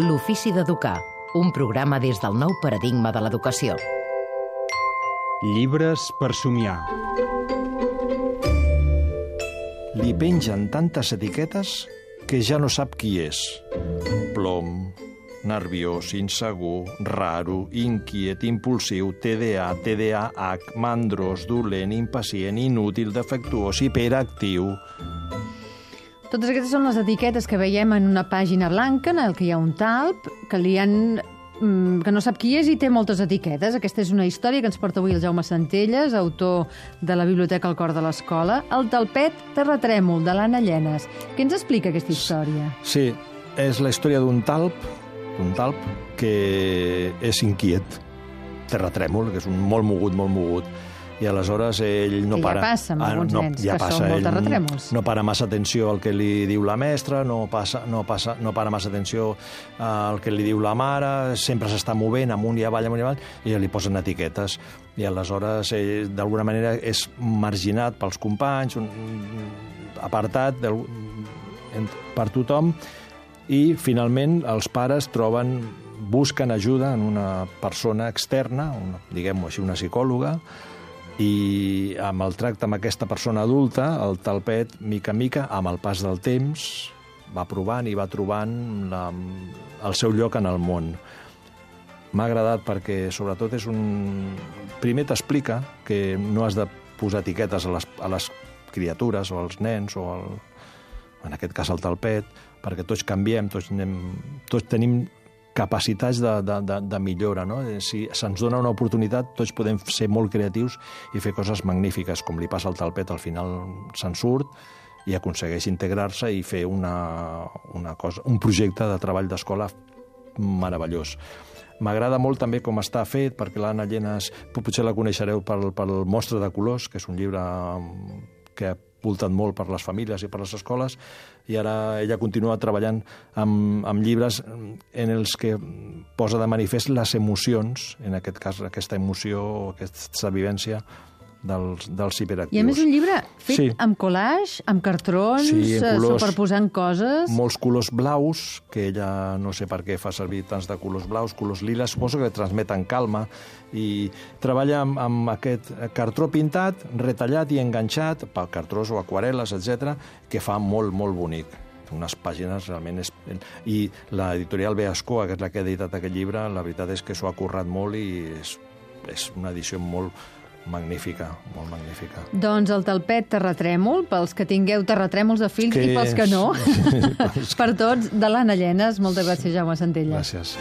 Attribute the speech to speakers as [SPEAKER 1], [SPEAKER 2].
[SPEAKER 1] L'ofici d'educar, un programa des del nou paradigma de l'educació.
[SPEAKER 2] Llibres per somiar.
[SPEAKER 3] Li pengen tantes etiquetes que ja no sap qui és. Plom, nerviós, insegur, raro, inquiet, impulsiu, TDA, TDAH, mandrós, dolent, impacient, inútil, defectuós, hiperactiu...
[SPEAKER 4] Totes aquestes són les etiquetes que veiem en una pàgina blanca en el que hi ha un talp que li han mm, que no sap qui és i té moltes etiquetes. Aquesta és una història que ens porta avui el Jaume Centelles, autor de la Biblioteca al cor de l'escola. El talpet terratrèmol, de l'Anna Llenes. Què ens explica aquesta història?
[SPEAKER 3] Sí, és la història d'un talp, d'un talp que és inquiet, terratrèmol, que és un molt mogut, molt mogut i aleshores ell no
[SPEAKER 4] ja
[SPEAKER 3] para...
[SPEAKER 4] passa amb
[SPEAKER 3] Ah,
[SPEAKER 4] alguns
[SPEAKER 3] no,
[SPEAKER 4] nens,
[SPEAKER 3] ja
[SPEAKER 4] que
[SPEAKER 3] passa,
[SPEAKER 4] són molt terratrèmols.
[SPEAKER 3] No para massa atenció al que li diu la mestra, no, passa, no, passa, no para massa atenció al que li diu la mare, sempre s'està movent amunt i avall, amunt i avall, i li posen etiquetes. I aleshores, ell, d'alguna manera, és marginat pels companys, un, apartat del, en- per tothom, i finalment els pares troben busquen ajuda en una persona externa, una, diguem-ho així, una psicòloga, i amb el tracte amb aquesta persona adulta, el talpet, mica mica, amb el pas del temps, va provant i va trobant la, el seu lloc en el món. M'ha agradat perquè, sobretot, és un... Primer t'explica que no has de posar etiquetes a les, a les criatures o als nens o al, en aquest cas al talpet, perquè tots canviem, tots, anem, tots tenim capacitats de, de, de, de millora. No? Eh, Si se'ns dona una oportunitat, tots podem ser molt creatius i fer coses magnífiques, com li passa al talpet, al final se'n surt i aconsegueix integrar-se i fer una, una cosa, un projecte de treball d'escola meravellós. M'agrada molt també com està fet, perquè l'Anna Llenes, potser la coneixereu pel, pel Mostre de Colors, que és un llibre que ha voltat molt per les famílies i per les escoles, i ara ella continua treballant amb, amb llibres en els que posa de manifest les emocions, en aquest cas aquesta emoció, aquesta vivència dels, dels hiperactius.
[SPEAKER 4] I a més un llibre fet
[SPEAKER 3] Sí.
[SPEAKER 4] amb collage, amb cartrons,
[SPEAKER 3] Sí, en
[SPEAKER 4] eh,
[SPEAKER 3] colors.
[SPEAKER 4] superposant coses...
[SPEAKER 3] molts colors blaus, que ella no sé per què fa servir tants de colors blaus, colors liles, suposo que transmeten calma, i treballa amb, amb aquest cartró pintat, retallat i enganxat, per cartrós o aquarel·les, etc, que fa molt, molt bonic unes pàgines realment... És... I l'editorial Beascoa, que és la que ha editat aquest llibre, la veritat és que s'ho ha currat molt i és, és una edició molt magnífica, molt magnífica.
[SPEAKER 4] Doncs el talpet terratrèmol, pels que tingueu terratrèmols de fills
[SPEAKER 3] Que
[SPEAKER 4] i pels que no,
[SPEAKER 3] és-
[SPEAKER 4] per tots, de l'Anna Llenes. Moltes gràcies, Jaume Centelles.
[SPEAKER 3] Gràcies.